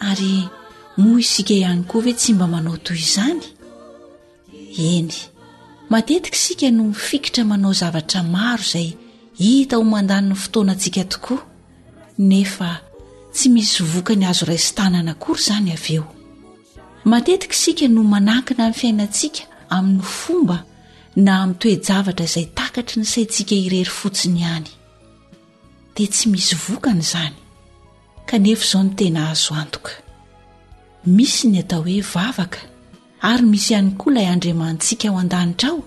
ary moa isika ihany koa ve tsy mba manao toy izany eny matetika isika no mifikitra manao zavatra maro izay hita ho mandaniny fotoana antsika tokoa nefa tsy misy vokany azo raisintanana akory izany avy eo matetika isika no manankina amin'ny fiainantsika amin'ny fomba na amin'ny toe-javatra izay takatry ny saintsika irery fotsiny ihany dia tsy misy vokany izany kanefa izao no tena azo antoka misy ny atao hoe vavaka ary misy ihany koa ilay andriamanitsika ao an-danitra ao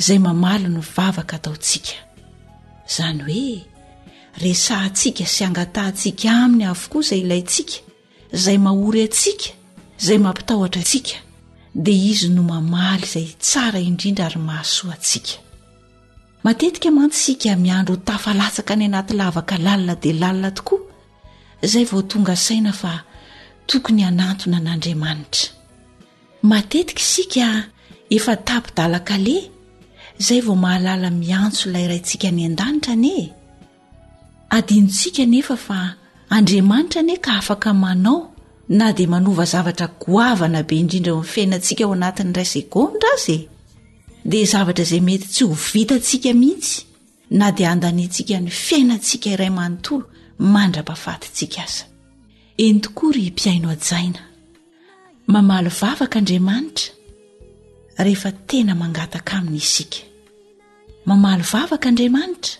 izay mamaly ny vavaka ataontsika izany hoe resahantsika sy angatahantsika aminy avokoa izay ilaintsika izay mahory antsika izay mampitahotra antsika dia izy no mamaly izay tsara indrindra ary mahasoa antsika Matetika mantsy isika miandry ho tafalatsaka any anaty lavaka lalina dia lalina tokoa izay vao tonga saina fa tokony hanantona an'Andriamanitra. Matetika isika efa tapi-dalan-kaleha izay vao mahalala miantso ilay Raintsika any an-danitra anie e! Adinontsika anefa fa Andriamanitra anie ka afaka manao na dia manova zavatra goavana be indrindra eo amin'ny fiainantsika ao anatin'ny iray segondra aza e! Dia zavatra izay mety tsy ho vitantsika mihitsy na dia andaniantsika ny fiainantsika iray manontolo mandra-pahafatintsika aza. Eny tokoa ry mpihaino hajaina, mamaly vavaka Andriamanitra rehefa tena mangataka aminy isika. Mamaly vavaka Andriamanitra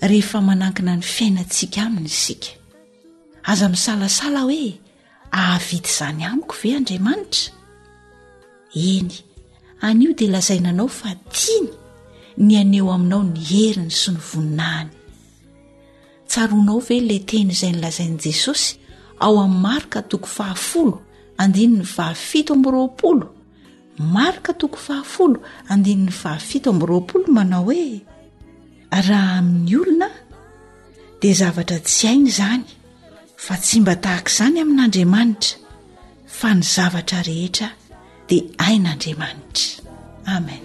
rehefa manankina ny fiainantsika aminy isika. Aza misalasala hoe ahavita izany amiko ve Andriamanitra? Eny, anio dia lazaina anao fa tiany ny aneo aminao ny heriny sy ny voninahiny. Tsaroanao ve ilay teny izay nilazain'i Jesosy ao amin'ny Marka toko fahafolo andininy fahafito amby roapolo? Marka toko fahafolo andininy fahafito amby roapolo manao hoe raha amin'ny olona dia zavatra tsy hainy izany fa tsy mba tahaka izany amin'andriamanitra fa ny zavatra rehetra dia hain'andriamanitra amen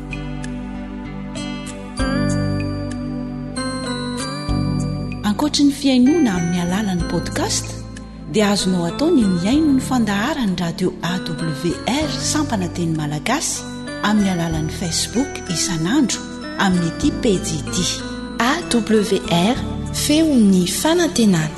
Ankoatry ny fihainoana amin'ny alalan'ny podcast dia azonao atao ny mihaino ny fandaharan'ny radio awr sampana teny malagasy amin'ny alalan'ny facebook isan'andro amin'ny ity pejy ity awr feon'ny fanantenana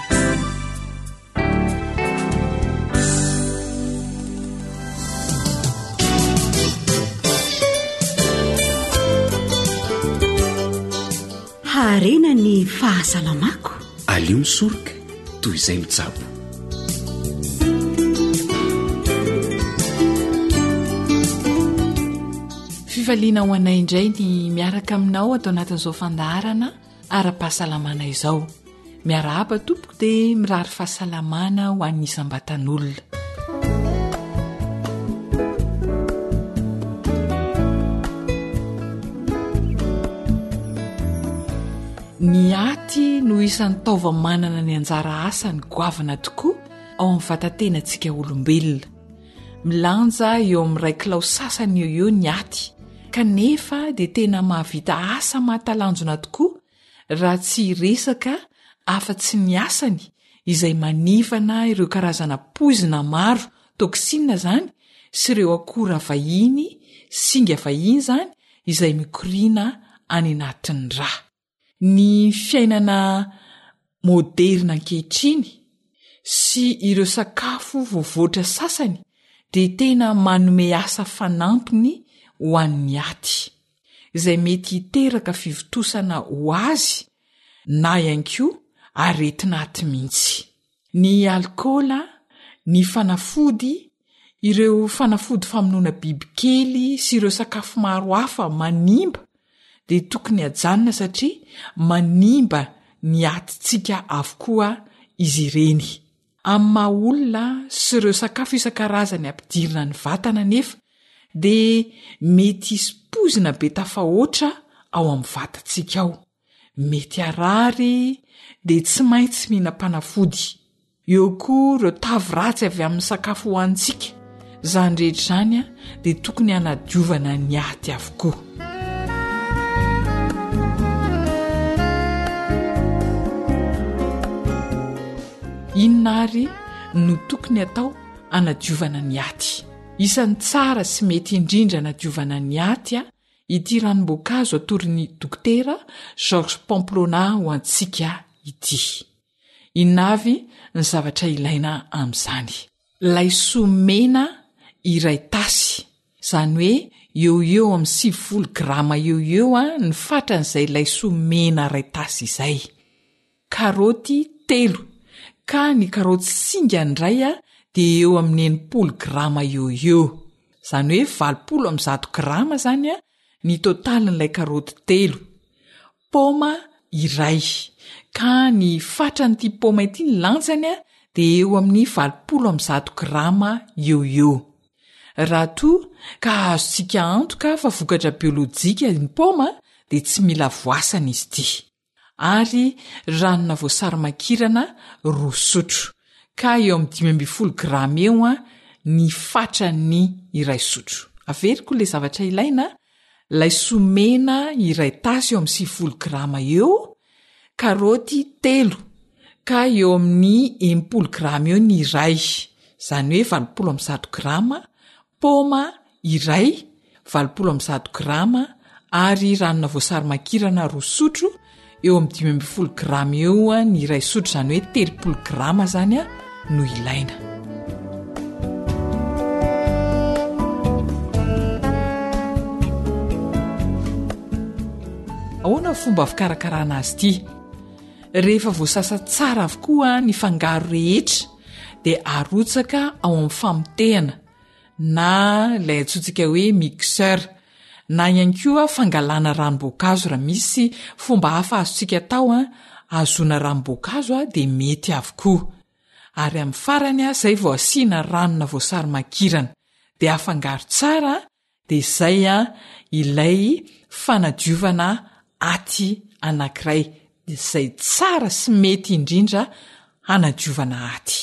harena ny fahasalamako aleo misoroka toy izay mitsabo fifaliana ho anay indray ny miaraka aminao atao anatin'izao fandaharana ara-pahasalamana izao. Miarahaba tompoko dia mirary fahasalamana ho an'ny isam-batan'olona. Ny aty no isan'ny taova manana ny anjara asany goavana tokoa ao amin'ny vatantenantsika olombelona. Milanja eo amin'ny iray kilao sasany eo eo ny aty, kanefa dia tena mahavita asa mahatalanjona tokoa raha tsy hiresaka afa-tsy ny asany izay manivana ireo karazana poizina maro, toxines izany, sy ireo akora vahiny, singa vahiny izany, izay mikoriana any anatin'ny rà. Ny fiainana moderina ankehitriny sy ireo sakafo voavoatra sasany dia tena manome asa fanampiny ho an'ny aty, izay mety hiteraka fivontosana ho azy na ihany koa aretin'aty mihitsy. ny alikaola, ny fanafody, ireo fanafody famonoana bibikely sy ireo sakafo maro hafa manimba dia tokony hajanona satria manimba ny atintsika avokoa izy ireny. Amin'ny maha olona sy ireo sakafo isan-karazany ampidirina ny vatana anefa dia mety hisy poizina be tafahoatra ao amin'ny vatantsika ao. Mety harary dia tsy maintsy mihinam-panafody. Eo koa ireo tavy ratsy avy amin'ny sakafo hohanintsika. Izany rehetra izany dia tokony hanadiovana ny aty avokoa. Inona ary no tokony atao hanadiovana ny aty? Isan'ny tsara sy mety indrindra hanadiovana ny aty ity ranom-boankazo atoron'ny Dokotera Georges Pamplona ho antsika ity. Inona avy ny zavatra ilaina amin'izany? Laisoa mena iray tasy, izany hoe eo ho eo amin'ny sivifolo grama eo ho eo ny fatran'izay laisoa mena iray tasy izay. Karaoty telo, ka ny karaoty singa indray dia eo amin'ny enimpolo grama eo ho eo. Izany hoe valopolo amby zato grama izany ny totalin'ilay karaoty telo. Paoma iray, ka ny fatran'ity paoma ity ny lanjany dia eo amin'ny valopolo amby zato grama eo ho eo. Raha toa ka azontsika antoka fa vokatra biolojika ny paoma dia tsy mila voasana izy ity. ary ranona voasary makirana roa sotro, ka eo amin'ny dimy ambin'ny folo grama eo ny fatran'ny iray sotro. Averiko ilay zavatra ilaina, laisoa mena iray tasy eo amin'ny sivifolo grama eo, karaoty telo, ka eo amin'ny enimpolo grama eo ny iray, izany hoe valopolo amby zato grama, paoma iray, valopolo amby zato grama, ary ranona voasary makirana roa sotro, eo amin'ny dimy ambin'ny folo grama eo ny iray sotro, izany hoe telopolo grama izany no ilaina. Ahoana ny fomba fikarakarana azy ity? Rehefa voasasa tsara avokoa ny fangaro rehetra dia arotsaka ao amin'ny famotehana. na ilay antsointsika hoe mixeur, na ihany koa fangalana ranom-boankazo raha misy fomba hafa azontsika atao hahazoana ranom-boankazo dia mety avokoa. Ary amin'ny farany izay vao asiana ranona voasary makirana. Dia afangaro tsara dia izay ilay fanadiovana aty anankiray izay tsara sy mety indrindra hanadiovana aty.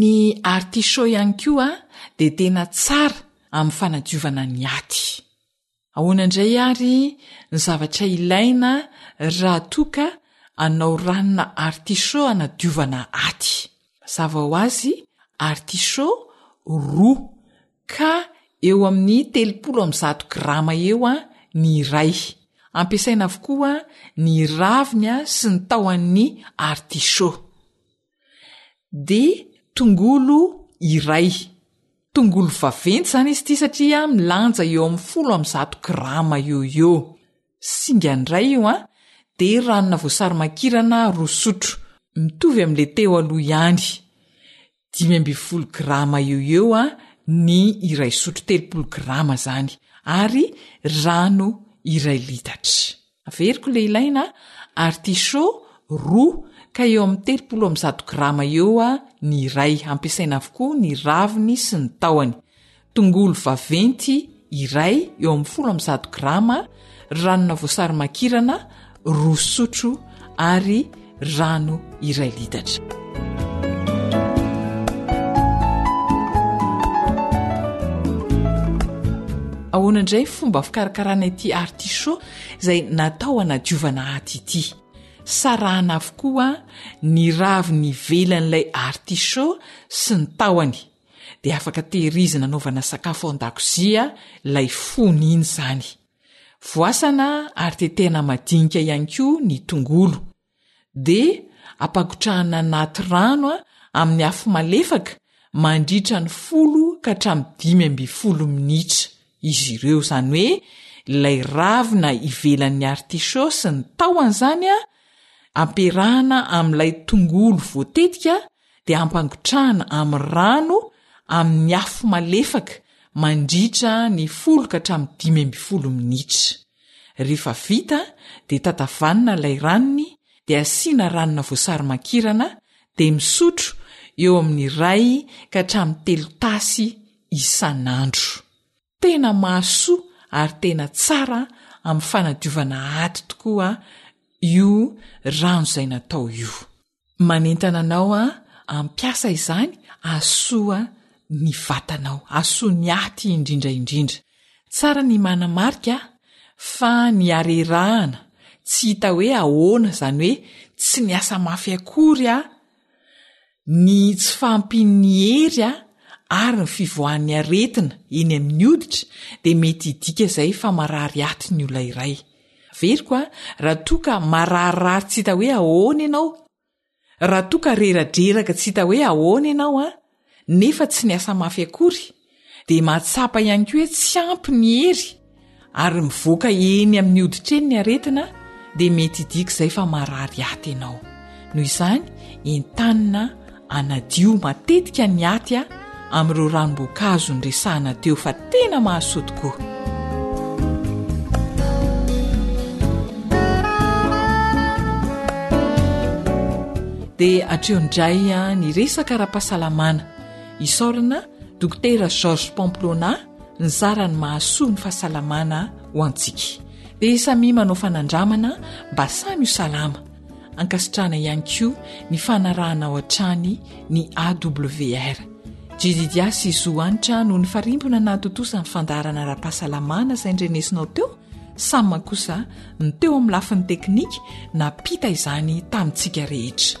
Ny artichaut ihany koa dia tena tsara amin'ny fanadiovana ny aty. Ahoana indray ary ny zavatra ilaina raha toa ka anao ranona artichaut hanadiovana aty? Mazava ho azy, artichaut roa ka eo amin'ny telopolo amby zato grama eo ny iray. Ampiasaina avokoa ny raviny sy ny tahon'ny artichaut. de tongolo iray tongolo vaventy zany izy ity satria milanja eo amin'ny folo amby zato grama eo eo, singa indray io an, de ranona voasary makirana roa sotro, mitovy amin'le teo aloha ihany, dimy ambin'ny folo grama eo eo an ny iray sotro, telopolo grama zany, ary rano iray litatra. Averiko ilay ilaina artichaut roa ka eo amin'ny telopolo amby zato grama eo ny iray, ampiasaina avokoa ny raviny sy ny tahony. Tongolo vaventy iray eo amin'ny folo amby zato grama, ranona voasarimakirana roa sotro ary rano iray litatra. Ahoana indray fomba fikarakarana ity artichaut izay natao anadiovana aty ity. Sarahana avokoa ny raviny ivelan'ilay artichaut sy ny tahony dia afaka tehirizina anaovana sakafo ao an-dakozia ilay fony iny izany. Voasana ary tetehina madinika ihany koa ny tongolo. Dia ampagotrahana anaty rano amin'ny afo malefaka mandritra ny folo ka hatramin'ny dimy ambin'ny folo minitra izy ireo, izany hoe ilay ravina ivelan'ny artichaut sy ny tahony izany ampiarahana amin'ilay tongolo voatetika dia hampangotrahana amin'ny rano amin'ny afo malefaka mandritra ny folo ka hatramin'ny dimy ambin'ny folo minitra. Rehefa vita dia tatavanina ilay ranony dia asiana ranona voasary makirana dia misotro eo amin'ny iray ka hatramin'ny telo tasy isan'andro. Tena mahasoa ary tena tsara amin'ny fanadiovana aty tokoa io rano izay natao io. Manentana anao hampiasa izany hahasoa ny vatanao, hahasoa ny aty indrindra indrindra. Tsara ny manamarika fa niarerahana tsy hita hoe ahoana izany hoe tsy niasa mafy akory aho. ny tsy fahampian'ny hery ary ny fivoahan'ny aretina eny amin'ny hoditra dia mety hidika izay fa marary aty ny olona iray. Averiko an, raha toa ka mararirary tsy hita hoe ahoana ianao, raha toa ka reradreraka tsy hita hoe ahoana ianao an, nefa tsy niasa mafy akory, dia mahatsapa ihany koa hoe tsy ampy ny hery ary mivoaka eny amin'ny hoditra eny ny aretina dia mety hidika izay fa marary aty ianao. Noho izany, entanina anadio matetika ny aty amin'ireo ranom-boankazo niresahana teo fa tena mahasoa tokoa. dia atreho indray ny resaka ara-pahasalamana. Isaorana Dokotera Georges Pamplona nizara ny mahasoa ny fahasalamana ho antsika. Dia samia manao fanandramana mba samy ho salama. Ankasitrahana ihany koa ny fanarahanao hatrany ny AWR. Jdidia sy Zo Hanitra no nifarimbona nahatontosa ny fandaharana ara-pahasalamana izay ndrenesinao teo, Sama kosa no teo amin'ny lafiny teknika nampita izany tamintsika rehetra.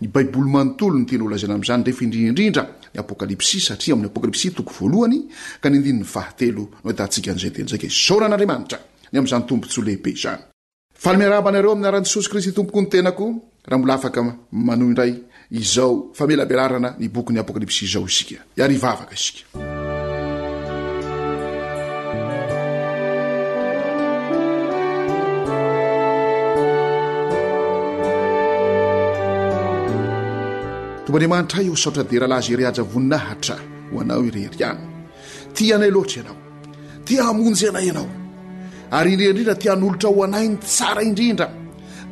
Ny Baiboly manontolo ny teny holazaina amin'izany rehefa indrindra indrindra ny Apokalypsy satria ao amin'ny Apokalypsy toko voalohany ka ny andininy fahatelo no ahitantsika an'izay teny izay ka Isaorana an'Andriamanitra ny amin'izany tombontsoa lehibe izany. Faly miarahaba anareo amin'ny anaran'i Jesosy Kristy Tompoko ny tenako raha mbola afaka manohy indray izao famelabelarana ny bokin'ny Apokalypsy izao isika. dia ary hivavaka isika. Tompon'Andriamanitra io saotra dera laza iry haja voninahitra ho anao irery ihany tia anay loatra ianao tia hamonjy anay ianao ary indrindra indrindra tia hanolotra ho anay ny tsara indrindra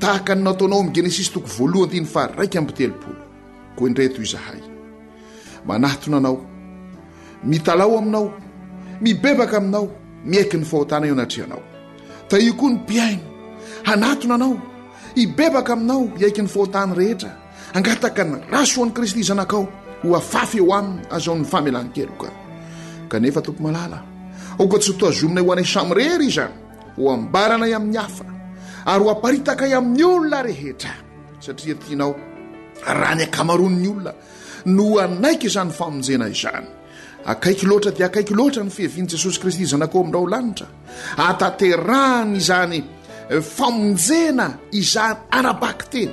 tahaka ny nataonao amin'ny genesisy toko voalohany dia ny faharaika amby telopolo Koa indreto izahay. Manatona Anao. Mitalaho Aminao. Mibebaka Aminao. Miaiky ny fahotana eo anatrehanao. Tahio koa ny mpihaino. Hanatona Anao. Hibebaka Aminao. Hiaiky ny fahotany rehetra. Angataka ny rasoan'i Kristy Zanakao. Ho afafy eo aminy. Azao ny famelan-keloka. Kanefa, Tompo Malala, aoka tsy hotazominay ho anay samy rery izany. Ho ambaranay amin'ny hafa. Ary ho aparitakay amin'ny olona rehetra. satria tianao raha ny ankamaroan'ny olona no hanaiky izany famonjena izany akaiky loatra dia akaiky loatra ny fihevian'i jesosy kristy zanakao amindrao lanitra atanterahany izany eh, famonjena izany ara-bakiteny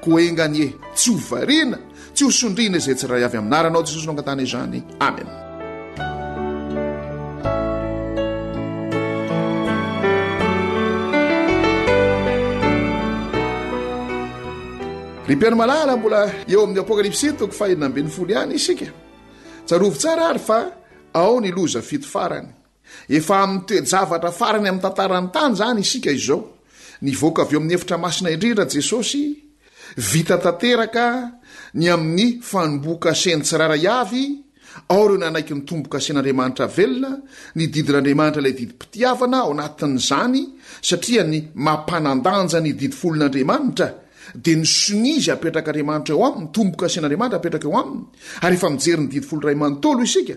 ko enganie tsy hovariana Tsy ho sondriana izay tsy ray avy amin'aranao Jesosy no angatahana izany. Amen. Ry mpihaino malala mbola eo amin'ny apokalypsy toko fahenina ambin'ny folo ihany isika. Tsarovy tsara ary fa ao ny loza fito farany. Efa amin'ny toe-javatra farany amin'ny tantaran'ny tany izany isika izao. Nivoaka avy eo amin'ny efitra masina indrindra Jesosy, vita tanteraka ny amin'ny fanombohon-kaseny tsirairay avy ao ireo nanaiky ny tombo-kasen'Andriamanitra velona, ny didin'Andriamanitra ilay didim-pitiavana ao anatin'izany, satria ny maha-mpanan-danja ny didy folon'Andriamanitra dia ny sonia izay apetrak'Andriamanitra eo aminy, tombo-kasen'Andriamanitra apetraka eo aminy, ary efa mijery ny didy folo iray manontolo isika.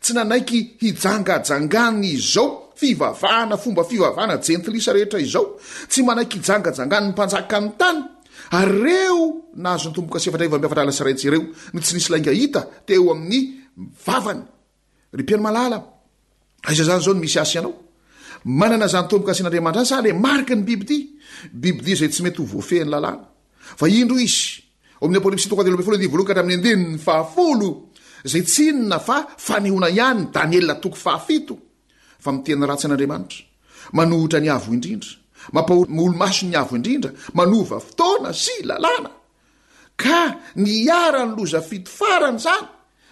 Tsy nanaiky hijangajangan' izao fivavahana fomba fivavahana jentilisa rehetra izao, tsy manaiky hijangajangan' ny mpanjakan' ny tany, ary ireo nahazo ny tomboka sy efatra iva mpiafatra ala sy raitsy ireo no tsy nisy lainga hita teo amin' ny vavany. Ry mpihaino malala, aiza izany izao no misy ahy sy ianao? Manana izany tomboka asin' Andriamanitra izany sa le mariky ny bibidia, bibidia izay tsy mety ho voafehin' ny lalàna? Fa indro izy, Ao amin'ny Apokalypsy toko fahatelo ambin'ny folo andiany voalohany ka hatramin'ny andininy fahafolo, izay tsy inona fa fanehoana ihany, Daniela toko fahafito, fa amin'ny tena ratsy an'Andriamanitra, manohitra ny Avo Indrindra, mampaholo-maso ny Avo Indrindra, manova fotoana sy lalàna. Ka ny iharan'ny loza fito farany izany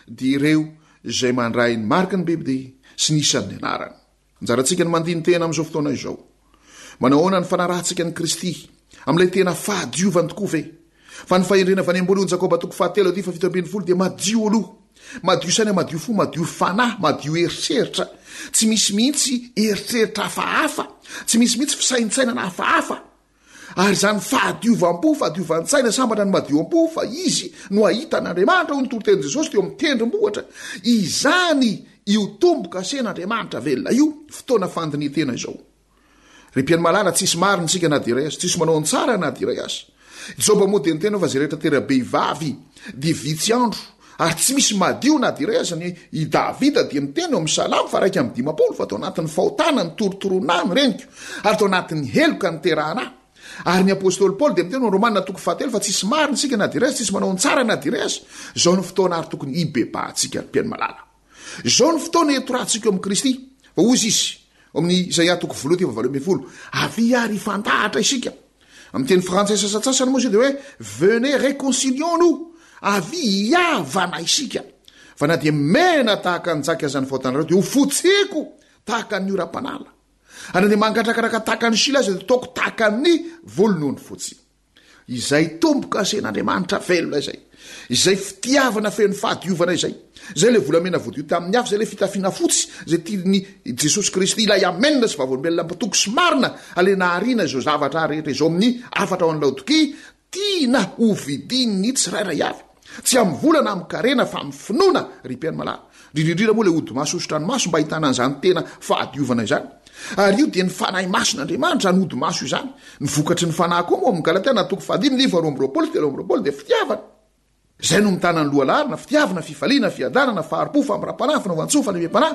dia ireo izay mandray ny mariky ny Bebdia sy ny isan'ny anarany. Anjarantsika ny mandini-tena amin'izao fotoana izao. Manao ahoana ny fanarahantsika an'i Kristy? Amin'ilay tena fahadiovany tokoa ve? Fa ny fahendrena avy any ambony hoy Jakoba toko fahatelo andifa fito ambin'ny folo dia madio aloha. Madio saina, madio fo, madio fanahy, madio eritreritra. Tsy misy mihitsy eritreritra hafahafa, tsy misy mihitsy fisaintsainana hafahafa. Ary izany fahadiovam-po, fahadiovan-tsaina, sambatra ny madio am-po fa izy no hahita an'Andriamanitra, hoy ny toritenin'i Jesosy teo amin'ny tendrombohitra. Izany io tombo-kasen'Andriamanitra velona io, fotoana fandinihan-tena izao. Ry mpihaino malala, tsisy marina isika na dia iray aza, tsisy manao ny tsara na dia iray aza. Joba moa dia niteny hoe fa izay rehetra tera-behivavy dia vitsy andro Ary tsy misy madio na dia iray aza ny I Davida dia miteny eo amin'ny Salamo faharaika amby dimampolo fa tao anatin'ny fahotana nitorotoroana ahy ny reniko ary tao anatin'ny heloka niterahana ahy. Ary ny apostoly Paoly dia miteny eo amin'ny Romana toko fahatelo fa tsisy marina isika na dia iray aza, tsisy manao ny tsara na dia iray aza. Izao no fotoana ary tokony hibebahantsika, ry mpihaino malala. Izao ny fotoana itorantsika eo amin'i Kristy. Fa hoy izy, ao amin'ny Izaia toko voalohany teny fahavalo ambin'ny folo, avia ary hifandahatra isika. Amin'ny teny frantsay sasantsasany moa izao dia hoe venez réconcilions-nous, avia hihavana isika. Fa na dia mena tahaka ny jaka aza ny fahotanareo dia ho fotseko tahaka ny oram-panala. Ary na dia mangatrakaraka tahaka ny sila aza dia hataoko tahaka ny volon'ondry fotsy. Izay tombo-kasen'Andriamanitra velona izay, izay fitiavana feno fahadiovana izay, izay ilay volamena voadio tamin'ny afo, izay ilay fitafiana fotsy izay tian'i Jesosy Kristy, ilay Amen sy Vavolombelona mpitoky sy marina, ilay nahariana izao zavatra rehetra izao amin'ny hafatra ao amin'ny Laodikia, tiana hovidian'ny tsirairay avy. Tsy amin'ny vola na amin'ny karena fa amin'ny finoana ry mpihaino malala. Indrindra indrindra moa ilay odimaso hosotranomaso mba ahitana an'izany tena fahadiovana izany. Ary io dia ny Fanahy Masin'Andriamanitra izany odimaso izany. Ny vokatry ny Fanahy koa moa amin'ny Galatiana toko fahadimy ny faharoa amby roapolo sy telo amby roapolo dia fitiavana. Izay no mitana ny loha larina, fitiavana, fifaliana, fiadanana, fahari-po, famindram-panahy, fanaovan-tsoa, fanefem-panahy,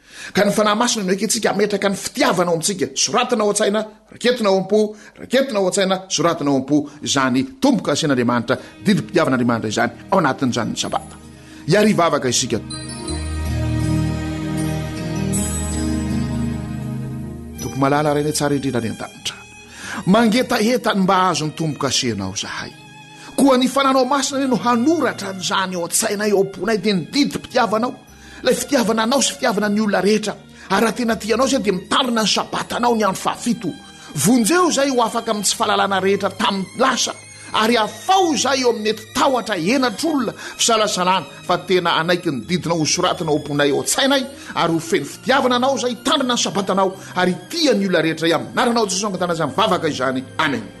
Ka ny Fanahy Masina no ekentsika hametraka ny fitiavana ao amintsika. Soratana ao an-tsaina, raketina ao am-po, raketina ao an-tsaina, soratana ao am-po izany tombo-kasen'Andriamanitra, didim-pitiavan'Andriamanitra izany ao anatin'izany ny Sabata. Hiary vavaka isika. Tompo malala Ray ny Tsara indrindra any an-danitra. Mangetaheta ny mba hahazo ny tombo-kasenao zahay. Koa ny Fananao Masina anie no hanoratra an'izany ao an-tsainay, ao am-ponay, dia ny didim-pitiavanao. Ilay fitiavana anao sy fitiavana ny olona rehetra, ary raha tena tia anao izay dia mitandrina ny sabatanao ny andro fahafito. Vonjeo izay ho afaka amin'ny tsy fahalalana rehetra tamin'ny lasa, ary afaho izay eo amin'ny nety tahotra henatr'olona, fisalasalaana, fa tena hanaiky ny didinao ho soratana ao am-ponay, ao an-tsainay, ary ho feno fitiavana anao izay hitandrina ny sabatanao ary hitia ny olona rehetra izay amin'ny anaranao Jesosy no angatahana izany vavaka izany. Amena.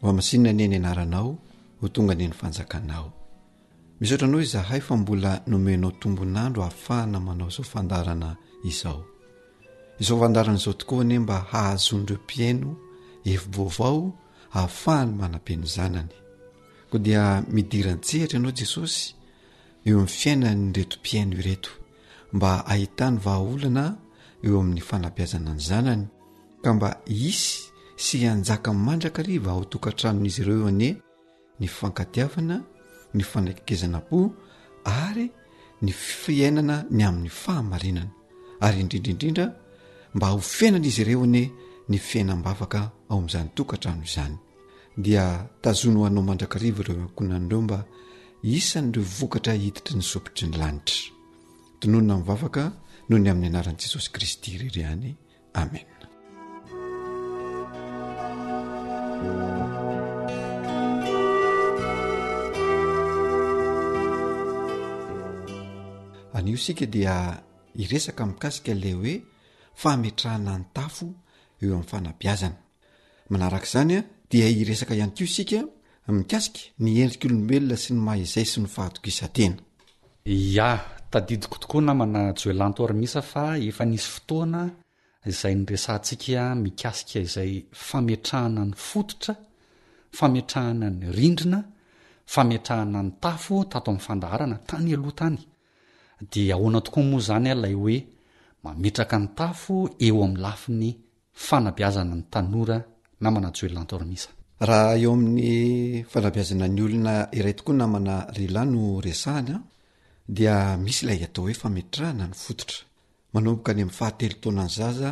Ho hamasinina anie ny anaranao, ho tonga anie ny fanjakanao. Misaotra anao izahay fa mbola nomenao tombon'andro hahafahana manao izao fandarana izao. Izao fandarana izao tokoa anie mba hahazoan'ireo mpihaino hevi-baovao hahafahany manapeny zanany. Koa dia midiran-tsehatra ianao Jesosy eo amin'ny fiainan'ireto mpihaino ireto. mba ahitany vahaolana eo amin'ny fanabeazana ny zanany ka mba hisy sy hanjaka mandrakariva ao tokantranon'izy ireo anie ny fankatiavana ny fanakekezana-po ary ny fiainana ny amin'ny fahamarinana ary indrindra indrindra mba ho fiainan'izy ireo anie ny fiainam-bavaka ao amin'izany tokantrano izany dia tazono ho anao mandrakariva ireo ankohonany ireo mba isan'ireo vokatra hiditry ny sopitry ny lanitra. Tononina amin'ny vavaka noho ny amin'ny anaran'i Jesosy Kristy irery ihany. Amen. Anio isika dia hiresaka mikasika ilay hoe fametrahana ny tafo eo amin'ny fanabiazana. Manaraka izany dia hiresaka ihany koa isika mikasika ny endrik'olombelona sy ny maha izay sy ny fahatokisan-tena. Ia, tadidiko tokoa namana Joelanto Hormisa fa efa nisy fotoana izay niresahantsika mikasika izay fametrahana ny fototra, fametrahana ny rindrina, fametrahana ny tafo tato amin'ny fandaharana tany aloha tany. Dia ahoana tokoa moa izany ilay hoe mametraka ny tafo eo amin'ny lafiny fanabeazana ny tanora namana Joelina Antorimisa. Raha eo amin'ny fanabeazana ny olona iray tokoa namana lehilahy no resahana dia misy ilay atao hoe fametrahana ny fototra, manomboka any amin'ny fahatelo taonan'ny zaza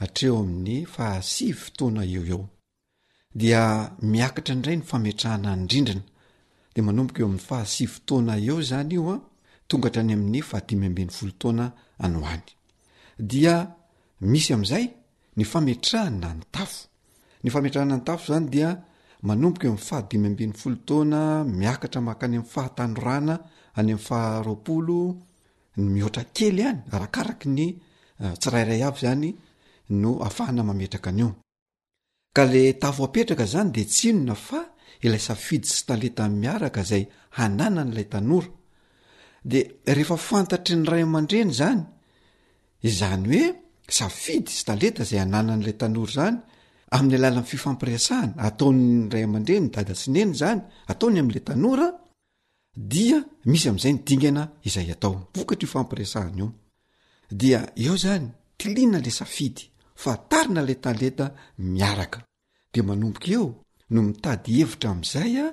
hatreo amin'ny fahasivy taona eo ho eo. dia miakatra indray ny fametrahana andrindrina de manomboka eo amin'ny fahasivy taona eo izany io a tonga hatrany amin'ny fahadimy ambin'ny folo taona any ho any dia misy amin'izay ny fametrahana ny tafo ny fametrahana ny tafo izany dia manomboka eo amin'ny fahadimy ambin'ny folo taona miakatra maka any amin'ny fahatanorana any amin'ny faharoapolo ny mihoatra kely any arakaraka ny eh, tsirairay avy izany no afahana mametraka an'io Ka le tafo apetraka zany de tsy inona fa ilay safidy sy talenta miaraka zay hananany ilay tanora. De rehefa fantatry ny ray aman-dreny zany izany hoe safidy sy talenta zay hananany ilay tanora zany amin'ny alalan'ny fifampiresahana ataon'ny ray aman-dreny, dada sy neny zany, ataony amin'ilay tanora, dia misy amin'izay ny dingana izay atao vokatr'io fampiresahana io dia eo zany tiliana le safidy fa tarina le talenta miaraka de manomboka eo no mitady hevitra amin'izay a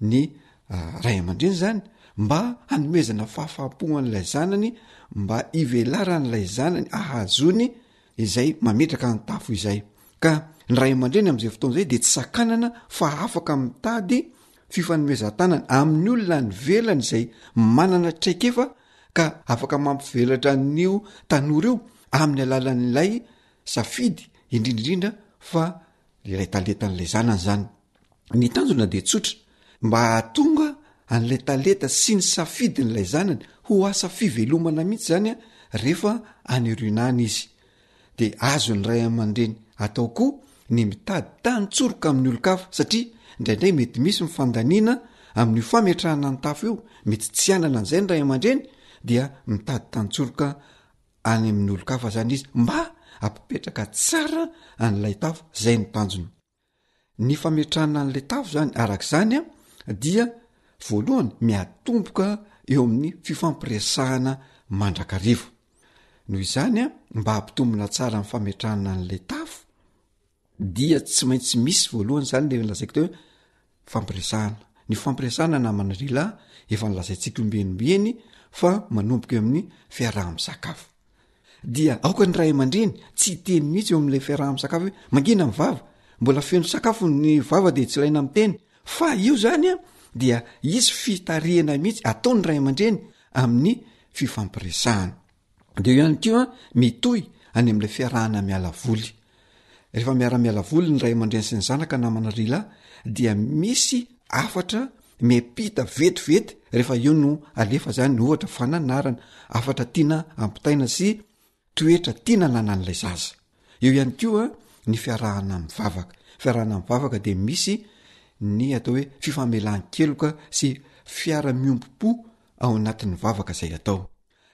ny ah, ray aman-dreny zany mba hanomezana fahafaham-po an'ilay zanany mba hivelaran'ilay zanany ahazony izay mametraka ny tafo izay ka ny ray aman-dreny amin'izay fotoana izay de tsy sakanana fa afaka mitady fifanomezan-tanana amin'ny olona any ivelany izay manana traikefa ka afaka mampivelatra an'io tanora io amin'ny alalan'ilay safidy indrindra indrindra fa ilay talentan'ilay zanany izany. Ny tanjona dia tsotra, mba hahatonga an'ilay talenta sy ny safidin'ilay zanany ho asa fivelomana mihitsy izany rehefa any aoriana any izy. dia azon'ny ray aman-dreny atao koa ny mitady tany tsoroka amin'ny olon-kafa satria indraindray mety misy ny fandaniana amin'io fametrahana ny tafo io, mety tsy hanana an'izay ny ray aman-dreny dia mitady tany tsoroka any amin'ny olon-kafa izany izy mba hampipetraka tsara an'ilay tafo, izay no tanjona. Ny fametrahana an'ilay tafo izany araka izany dia voalohany miatomboka eo amin'ny fifampiresahana mandrakariva. Noho izany, mba hampitombina tsara ny fametrahana an'ilay tafo dia tsy maintsy misy voalohany izany le lazaiko teo hoe Fampiresahana. Ny fampiresahana namana ry lahy efa nolazaintsika ombieny ombieny fa manomboka eo amin'ny fiaraha-misakafo. Dia aoka ny ray aman-dreny tsy hiteny mihitsy eo amin'ilay fiaraha-misakafo hoe mangina ny vava, mbola feno sakafo ny vava dia tsy ilaina miteny fa io zany a dia hisy fitarihana mihitsy ataon'ny ray aman-dreny amin'ny fifampiresahana. Dia eo ihany koa mitohy any amin'ilay fiarahana miala voly. Rehefa miara-miala voly ny ray aman-dreny sy ny zanaka namana ry lahy dia misy afatra miampita vetivety rehefa eo no alefa zany ohatra fananarana afatra tiana ampitaina sy toetra tiana nanan'ilay zaza eo ihany koa ny fiarahana amin'ny vavaka fiarahana amin'ny vavaka dia misy ny atao hoe fifamelan-keloka sy fiara-miombom-po ao anatin'ny vavaka izay atao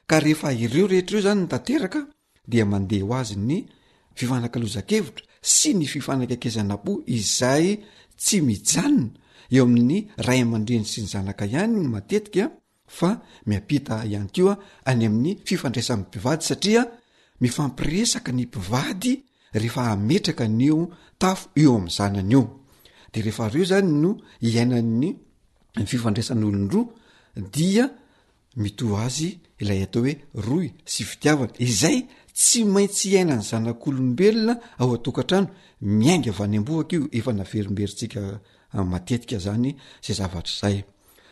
Ka rehefa ireo rehetra ireo izany no tanteraka dia mandeha ho azy ny fifanakalozan-kevitra sy ny fifanakaikezanam-po izay tsy mijanona eo amin'ny ray aman-dreny sy ny zanaka ihany matetika fa miampita ihany koa any amin'ny fifandraisan'ny mpivady satria mifampiresaka ny mpivady rehefa hametraka an'io tafo eo amin'ny zanany io de rehefa reo zany no iainan'ny fifandraisan'olondroa dia Mitoha azy ilay atao hoe rohy sy fitiavana izay tsy maintsy iainan'ny zanak'olombelona ao an-tokantrano, miainga avy any am-bohoka io, efa naverimberintsika matetika zany zay zavatra zay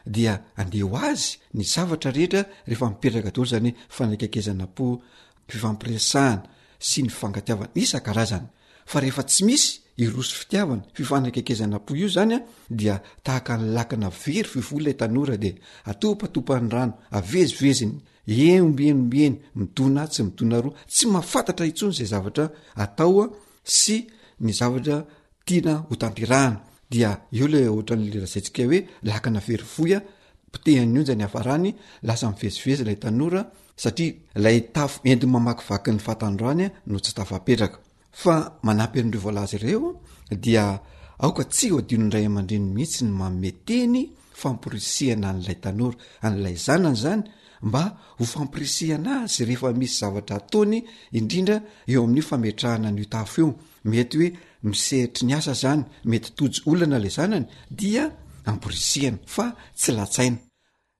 dia andeha ho azy ny zavatra rehetra rehefa mipetraka daholo zany fanakekezana-po fifampiresahana sy ny fifangatiavana isan-karazany fa rehefa tsy misy iroso fitiavana fifanakaikezana am-po io zany a dia tahaka ny lakana very fivoa ilay tanora dia atopatopan'ny rano aveziveziny eny omby eny omby eny midona atsy midona roa tsy mahafantatra intsony izay zavatra atao a sy ny zavatra tiana hotanterahana dia eo le ohatran'le lazaintsika hoe lakana very foy a potehan'ny onja ny havarany, lasa mivezivezy ilay tanora satria ilay tafo enti-mamakivaky ny fahatandroany no tsy tafapetraka. Fa manampy an'ireo voalaza ireo dia aoka tsy hodino ny ray aman-dreny mihitsy ny manome teny famporisihana an'ilay tanora, an'ilay zanany izany mba ho famporisihana azy rehefa misy zavatra ataony indrindra eo amin'io fametrahana an'io tafo io. Mety hoe misehatry ny asa zany, mety tojo olana le zanany dia amporisihana fa tsy latsaina.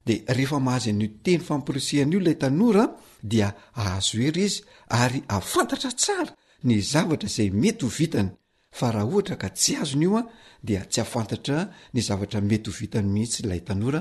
De rehefa mahazo an'io teny famporisihana io lay tanora dia ahazo hery izy ary afantatra tsara ny zavatra izay mety ho vitany fa raha ohatra ka tsy azony io dia tsy afantatra ny zavatra mety ho vitany mihitsy lay tanora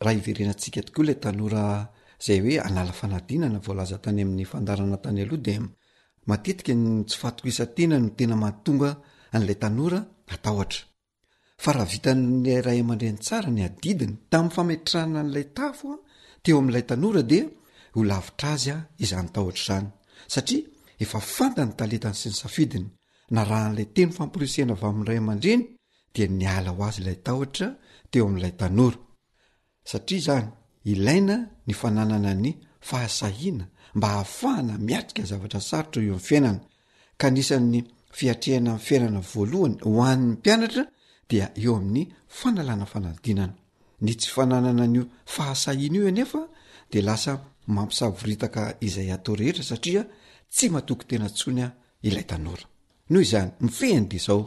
Raha hiverenantsika tokoa ilay tanora izay hoe hanala fanadinana voalaza tany amin'ny fandarana tany aloha dia matetika ny tsy fahatokisan-tena no tena mahatonga an'ilay tanora hatahotra. Fa raha vitan'ilay ray aman-dreny tsara ny adidiny tamin'ny fametrahana an'ilay tafo teo amin'ilay tanora dia ho lavitra azy izany tahotra izany satria efa fantany ny talentany sy ny safidiny, narahan'ilay teny famporisihana avy amin'ny ray aman-dreny dia niala ho azy ilay tahotra teo amin'ilay tanora. Satria izany, ilaina ny fananana ny fahasahiana mba hahafahana miatrika zavatra sarotra eo amin'ny fiainana, ka anisan'ny fiatrehana amin'ny fiainana voalohany ho an'ny mpianatra dia eo amin'ny fanalana fanadinana. Ny tsy fananana an'io fahasahiana io anefa dia lasa mampisavoritaka izay atao rehetra satria tsy matoky tena intsony ilay tanora. Noho izany, mifehy an'ity izao.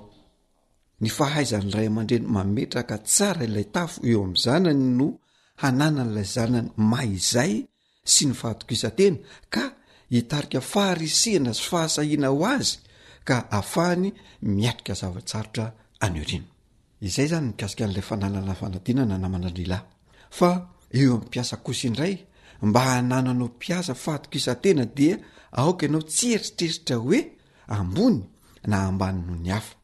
Ny fahaizan'ny ray aman-dreny mametraka tsara ilay tafo eo amin'ny zanany no hananan'ilay zanany may izay sy ny fahatokisan-tena ka hitarika faharisihana sy fahasahiana ho azy ka hahafahany miatrika zava-tsarotra any aoriana. Izay izany mikasika an'ilay fananana fanadinana namana lehilahy. Fa eo amin'ny mpiasa kosa indray, mba hanananao mpiasa fahatokisan-tena dia aoka ianao tsy hieritreritra hoe, ambony na ambany noho ny hafa,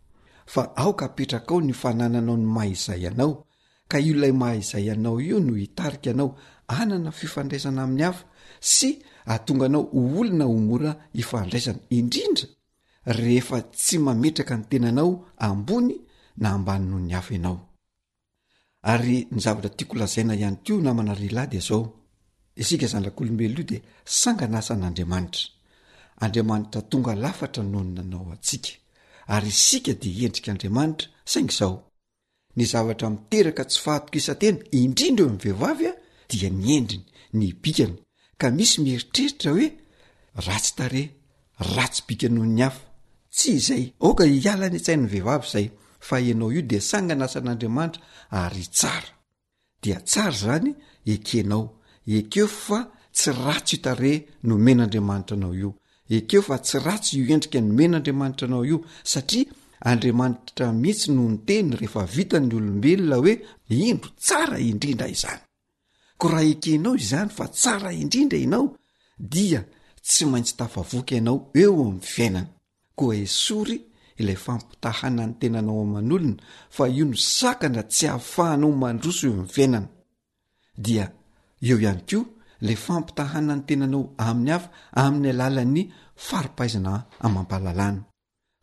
fa aoka apetrakao ny fanananao ny maha izay anao, ka io ilay maha izay anao io no hitarika anao hanana fifandraisana amin'ny hafa sy hahatonga anao ho olona ho mora ifandraisana, indrindra rehefa tsy mametraka ny tenanao ambony na ambany noho ny hafa ianao. Ary ny zavatra tiako lazaina ihany koa namana ry lahy dia zao, isika zanak'olombelona io dia sangana asan'Andriamanitra. Andriamanitra tonga lafatra noho ny nanao antsika, ary isika dia endrik'Andriamanitra, saingy izao, ny zavatra miteraka tsy fahatokisantena indrindra eo amin'ny vehivavy a dia ny endriny, ny bikany, ka misy mieritreritra hoe ratsy tarehy, Ratsy bika noho ny hafa. Tsy izay. Aoka hiala any an-tsain'ny vehivavy izay fa ianao io dia sangany asan'Andriamanitra ary tsara. Dia tsara izany ekenao. Ekeo fa tsy ratsy io tarehy nomen'Andriamanitra anao io. Ekeo fa tsy ratsy io endrika nomen'Andriamanitra anao io satria Andriamanitra mihitsy no niteny rehefa vitan'ny olombelona hoe indro tsara indrindra izany. Ko raha ekenao izany fa tsara indrindra ianao dia tsy maintsy tafavoaka ianao eo amin'ny fiainana. Koa esory ilay fampitahana ny tenanao aman'olona fa io no sakana tsy ahafahanao mandroso eo amin'ny fiainana. Dia eo ihany koa ilay fampitahana ny tenanao amin'ny hafa amin'ny alalan'ny faripahaizana amam-pahalalana.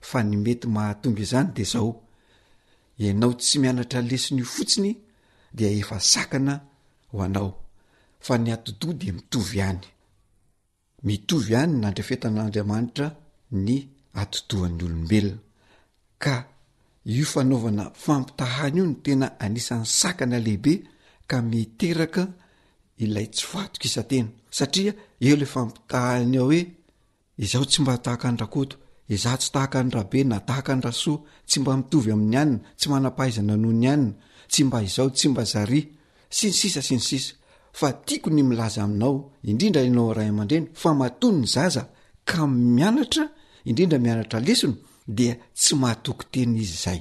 fa ny mety mahatonga izany dia zao, ianao tsy mianatra lesona io fotsiny dia efa sakana ho anao fa ny atidoha dia mitovy ihany. Mitovy ihany ny nandrafetan'Andriamanitra ny atidohan'ny olombelona ka io fanaovana fampitahana io no tena anisan'ny sakana lehibe ka miteraka ilay tsy fahatokisa-tena satria eo ilay fampitahana hoe Izaho tsy mba tahaka an'i Rakoto, izaho tsy tahaka an'i Rabe na tahaka an'i Rasoa, tsy mba mitovy amin'ny anina, tsy manam-pahaizana noho ny anina, tsy mba izao, tsy mba zary, sy ny sisa sy ny sisa. Fa tiako ny milaza aminao, indrindra ianao ray aman-dreny, fa matoa ny zaza ka mianatra, indrindra mianatra lesona, dia tsy mahatoky tena izy izay.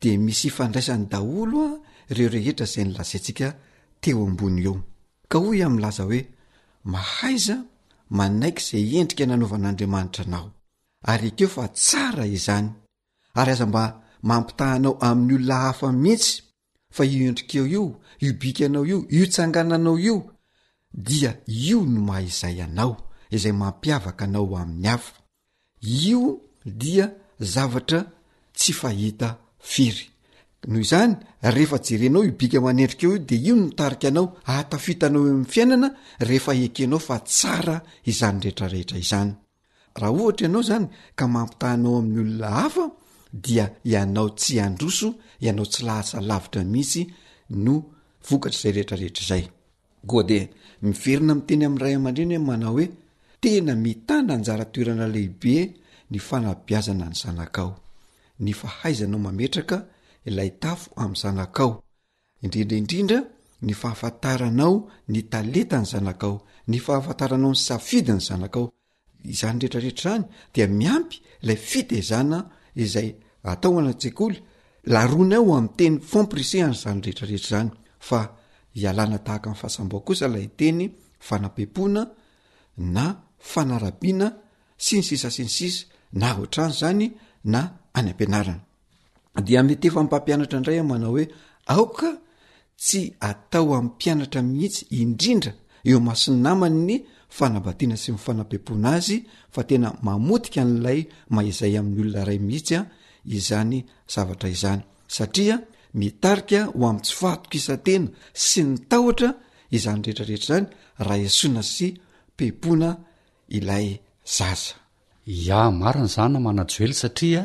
dia misy ifandraisany daholo ireo rehetra izay nolazaintsika teo ambony eo. Ka hoy aho milaza hoe, Mahaiza manaiky izay endrika nanaovan'Andriamanitra anao, ary ekeo fa tsara izany, ary aza mba mampitaha anao amin'ny olona hafa mihitsy fa io endrikao io, io bikanao io, io tsangananao io, dia io no maha izay anao, izay mampiavaka anao amin'ny hafa. io dia zavatra tsy fahita firy noho izany rehefa jerenao io bika manendrika eo io de io no tarika anao ahatafitanao eo amin'ny fiainana rehefa ekenao fa tsara izany rehetrarehetra izany raha ohatra ianao zany ka mampitahanao amin'ny olona hafa dia ianao tsy androso ianao tsy lahasa lavitra mihitsy no vokatra izay rehetrarehetra izay Koa dia miverina amin'ny teny amin'ny ray aman-dreny aho manao hoe, tena mitana anjara toerana lehibe ny fanabeazana ny zanakao. Ny fahaizanao mametraka ilay tafo amin'ny zanakao, indrindra indrindra ny fahafantaranao ny talentan'ny zanakao, ny fahafantaranao ny safidin'ny zanakao, Izany rehetra rehetra izany dia miampy ilay fitezana izay atao any an-tsekoly, laronay ho amin'ny teny famporisihana izany rehetra rehetra izany fa ialana tahaka ny fahasamboa kosa ilay teny fanampepoana na fanarabiana sy ny sisa sy ny sisa na ohatran'izany na any am-pianarana. dia mety efa mpampianatra indray aho manao hoe aoka tsy atao amin'ny mpianatra mihitsy indrindra eo masin'ny namany ny fanabatiana sy ny fanampiampona azy fa tena mamotika an'ilay maizay amin'ny olona ray mihitsy a izany zavatra izany satria mitarika ho amin'ny tsy fahatoka isantena sy ny tahotra izany rehetrarehetra izany raha esona sy pempona ilay zaza ya marina zana manajoely satria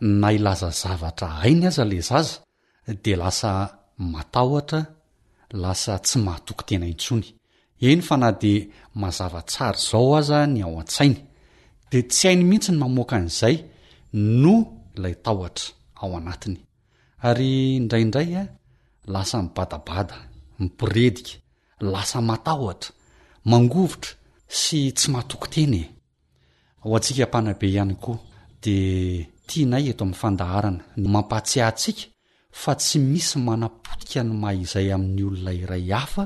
Na hilaza zavatra hainy aza ilay zaza dia lasa matahotra, lasa tsy mahatoky tena intsony. Eny fa na dia mazava tsara izao aza ny ao an-tsainy dia tsy hainy mihitsy ny mamoaka an'izay noho ilay tahotra ao anatiny. Ary indraindray lasa mibadabada, miporedika, lasa matahotra, mangovitra sy tsy mahatoky tena e! Ho antsika mpanabe ihany koa dia tianay eto amin'ny fandaharana ny mampahatsiahy antsika fa tsy misy manapotika ny maha izay amin'ny olona iray hafa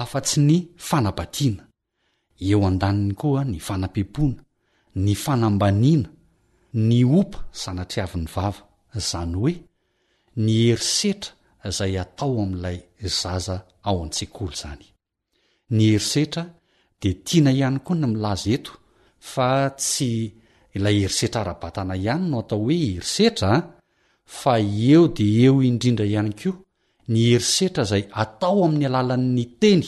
afa-tsy ny fanabadiana. Eo andaniny koa ny fanapempoana, ny fanambaniana, ny opa zanatriavin'ny vava, izany hoe ny herisetra izay atao amin'ilay zaza ao an-tsekoly izany. Ny herisetra dia tiana ihany koa ny milaza eto fa tsy ilay herisetra ara-batana ihany no atao hoe herisetra an, fa eo dia eo indrindra ihany koa ny herisetra izay atao amin'ny alalan'ny teny,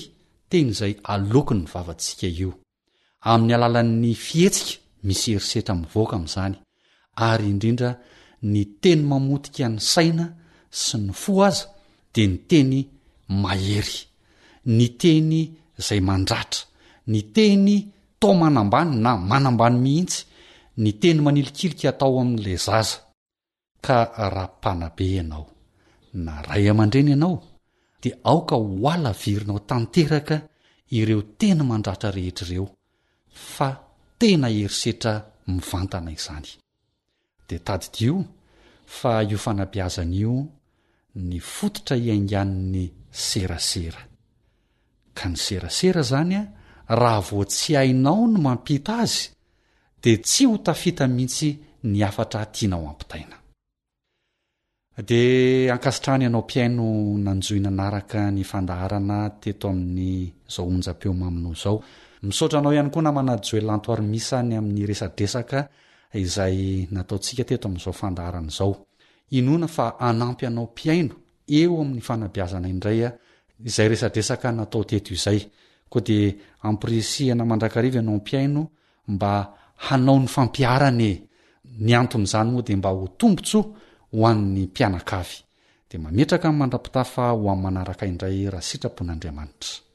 teny izay aloakin'ny vavantsika io. amin'ny alalan'ny fihetsika misy herisetra mivoaka amin'izany, ary indrindra ny teny mamotika ny saina sy ny fo aza dia ny teny mahery, ny teny izay mandratra, ny teny toa manambany na manambany mihitsy, ny teny manilikilika atao amin'ilay zaza. Ka raha mpanabe ianao, na ray aman-dreny ianao, dia aoka hohalavirinao tanteraka ireo teny mandratra rehetra ireo, fa tena herisetra mivantana izany. Dia tadidio fa io fanabeazana io ny fototra iaingan'ny serasera. Ka ny serasera zany a raha vao tsy hainao ny mampita azy dia tsy ho tafita mihitsy ny hafatra tianao hampitaina. Dia ankasitrahana ianao mpihaino nanjohy nanaraka ny fandaharana teto amin'ny zao onjam-peo maminao zao. Misaotra anao ihany koa namana Joelanto Armisa ny amin'ny resadresaka izay nataontsika teto amin'izao fandaharana izao. Inoana fa hanampy anao mpihaino eo amin'ny fanabeazana indray izay resadresaka natao teto izay, koa dia ampirisihana mandrakariva ianao mpihaino mba hanao ny fampiharana e! Ny anton'izany moa dia mba ho tombontsoa ho an'ny mpianakavy. Dia mametraka ny mandra-pitafa ho amin'ny manaraka indray raha sitrapon'Andriamanitra.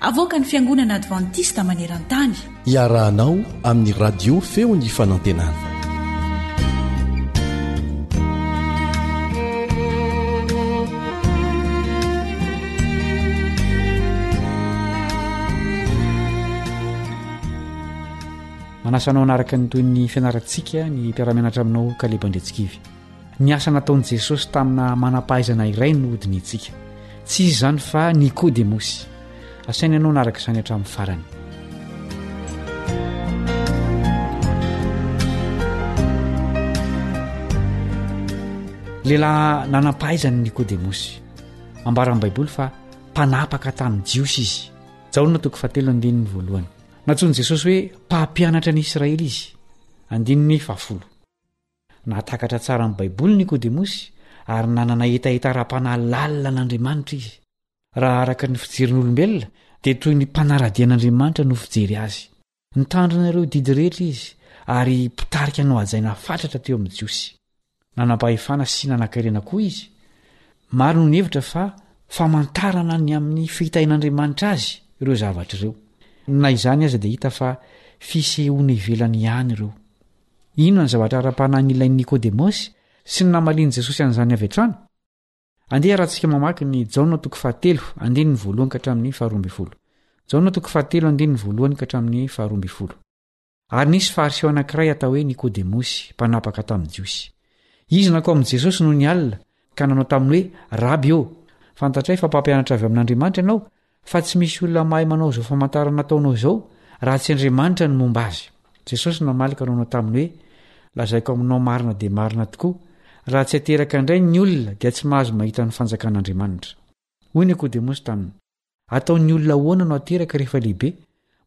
Avoakan'ny Fiangonana Advantista maneran-tany. Iarahanao amin'ny Radio Feon'ny Fanantenana. Manasa anao hanaraka ny toy ny fianarantsika ny mpiara-mianatra aminao Kaleba Andriantsikivy. Ny asa nataon'i Jesosy tamina manam-pahaizana iray no hodinihintsika. Tsy iza izany fa Nikodemosy. Asaina ianao hanaraka izany hatramin'ny farany. Lehilahy nanam-pahaizana i Nikodemosy. Ambaran'ny Baiboly fa mpanapaka tamin'ny Jiosy izy. Jaona toko fahatelo andininy voalohany. Nantsoin'i Jesosy hoe mpampianatra ny Israely izy. Andininy fahafolo. Nahatakatra tsara ny Baiboly Nikodemosy, ary nanana hetaheta ara-panahy lalina an'Andriamanitra izy. Raha araka ny fijerin'olombelona, dia toy ny mpanara-dia an'Andriamanitra no fijery azy. Nitandrina ireo didy rehetra izy, ary mpitarika nohajaina fatratra teo amin'ny Jiosy. Nanam-pahefana sy nanan-karena koa izy. Maro no nihevitra fa famantarana ny amin'ny fitahian'Andriamanitra azy ireo zavatra ireo. Na izany aza, dia hita fa fisehoana ivelany ihany ireo. Inona ny zavatra ara-panahy nilain'i Nikodemosy sy ny namalian'i Jesosy an'izany avy hatrany? Andeha harahantsika mamaky ny Jaona toko fahatelo andininy voalohany ka hatramin'ny faharoa ambin'ny folo. Jaona toko fahatelo andininy voalohany ka hatramin'ny faharoa ambin'ny folo. Ary nisy Fariseo anankiray atao hoe Nikodemosy, mpanapaka tamin'ny Jiosy. Izy nankao amin'i Jesosy nony alina ka nanao taminy hoe, Raby ô, fantatray fa mpampianatra avy amin'Andriamanitra ianao Fa tsy misy olona mahay manao izao famantarana ataonao izao raha tsy Andriamanitra no momba azy. Jesosy namaly ka nanao taminy hoe, Lazaiko aminao marina dia marina tokoa, raha tsy ateraka indray ny olona dia tsy mahazo mahita ny fanjakan'Andriamanitra. Hoy Nikodemosy taminy, Ataon'ny olona ahoana no ateraka rehefa lehibe?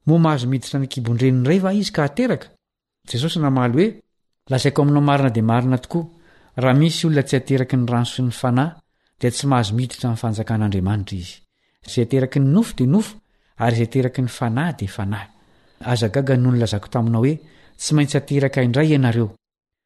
Moa mahazo miditra any an-kibon-dreniny indray va izy ka ateraka? Jesosy namaly hoe, Lazaiko aminao marina dia marina tokoa, raha misy olona tsy ateraky ny rano sy ny Fanahy dia tsy mahazo miditra amin'ny fanjakan'Andriamanitra izy. Izay ateraky ny nofo dia nofo, ary izay ateraky ny Fanahy dia Fanahy. Aza gaga noho ny lazako taminao hoe, Tsy maintsy ateraka indray ianareo.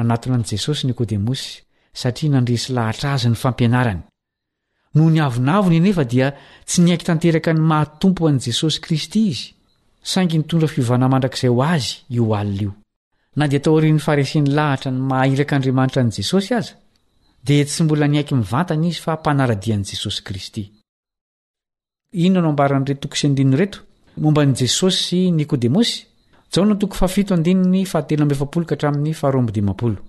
Nanatona an'i Jesosy Nikodemosy satria nandresy lahatra azy ny fampianarany. Noho ny avonavony anefa dia tsy niaiky tanteraka ny maha Tompo an'i Jesosy Kristy izy, saingy nitondra fiovana mandrakizay ho azy io alina io. Na dia taorian'ny fahareseny lahatra ny maha irak'Andriamanitra an'i Jesosy aza, dia tsy mbola niaiky mivantana izy fa mpanara-dia an'i Jesosy Kristy. Inona no ambaran'ireto toko sy andininy ireto momba an'i Jesosy sy Nikodemosy? Jaona toko fahafito andininy fahatelo amby efapolo ka hatramin'ny faharoa amby dimampolo.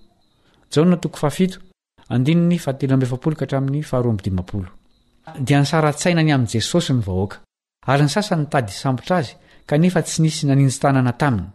Jaona toko fahafito, andininy fahatelo amby efapolo ka hatramin'ny faharoa amby dimampolo. Dia nisara-tsaina ny amin'i Jesosy ny vahoaka, ary ny sasany nitady hisambotra azy, kanefa tsy nisy naninji-tanana taminy.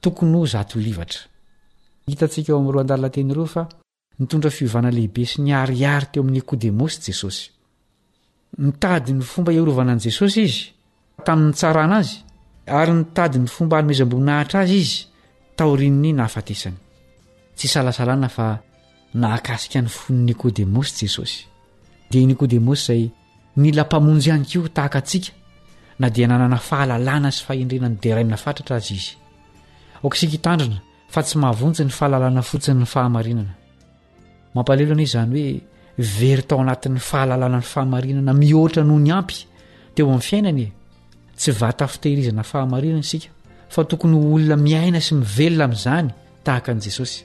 Tokony ho zato livatra. Hitantsika eo amin'ny roa andalan-teny ireo fa nitondra fiovana lehibe sy niharihary teo amin'ny Nikodemosy Jesosy. Nitady ny fomba hiarovana an'i Jesosy izy tamin'ny nitsarana azy, ary nitady ny fomba hanomezam-boninahitra azy izy taorian'ny nahafatesany. Tsy isalasalana fa nahakasika ny fon'i Nikodemosy Jesosy. Dia i Nikodemosy izay Nila Mpamonjy ihany koa tahaka antsika na dia nanana fahalalana sy fahendrena nideraina fatratra aza Izy. Aoka isika hitandrina fa tsy mahavonjy ny fahalalana fotsiny ny fahamarinana. Mampalahelo anie izany hoe very tao anatin'ny fahalalana ny fahamarinana mihoatra noho ny ampy teo amin'ny fiainany e! Tsy vata fitehirizana fahamarinana isika fa tokony ho olona miaina sy mivelona amin'izany tahaka an'i Jesosy.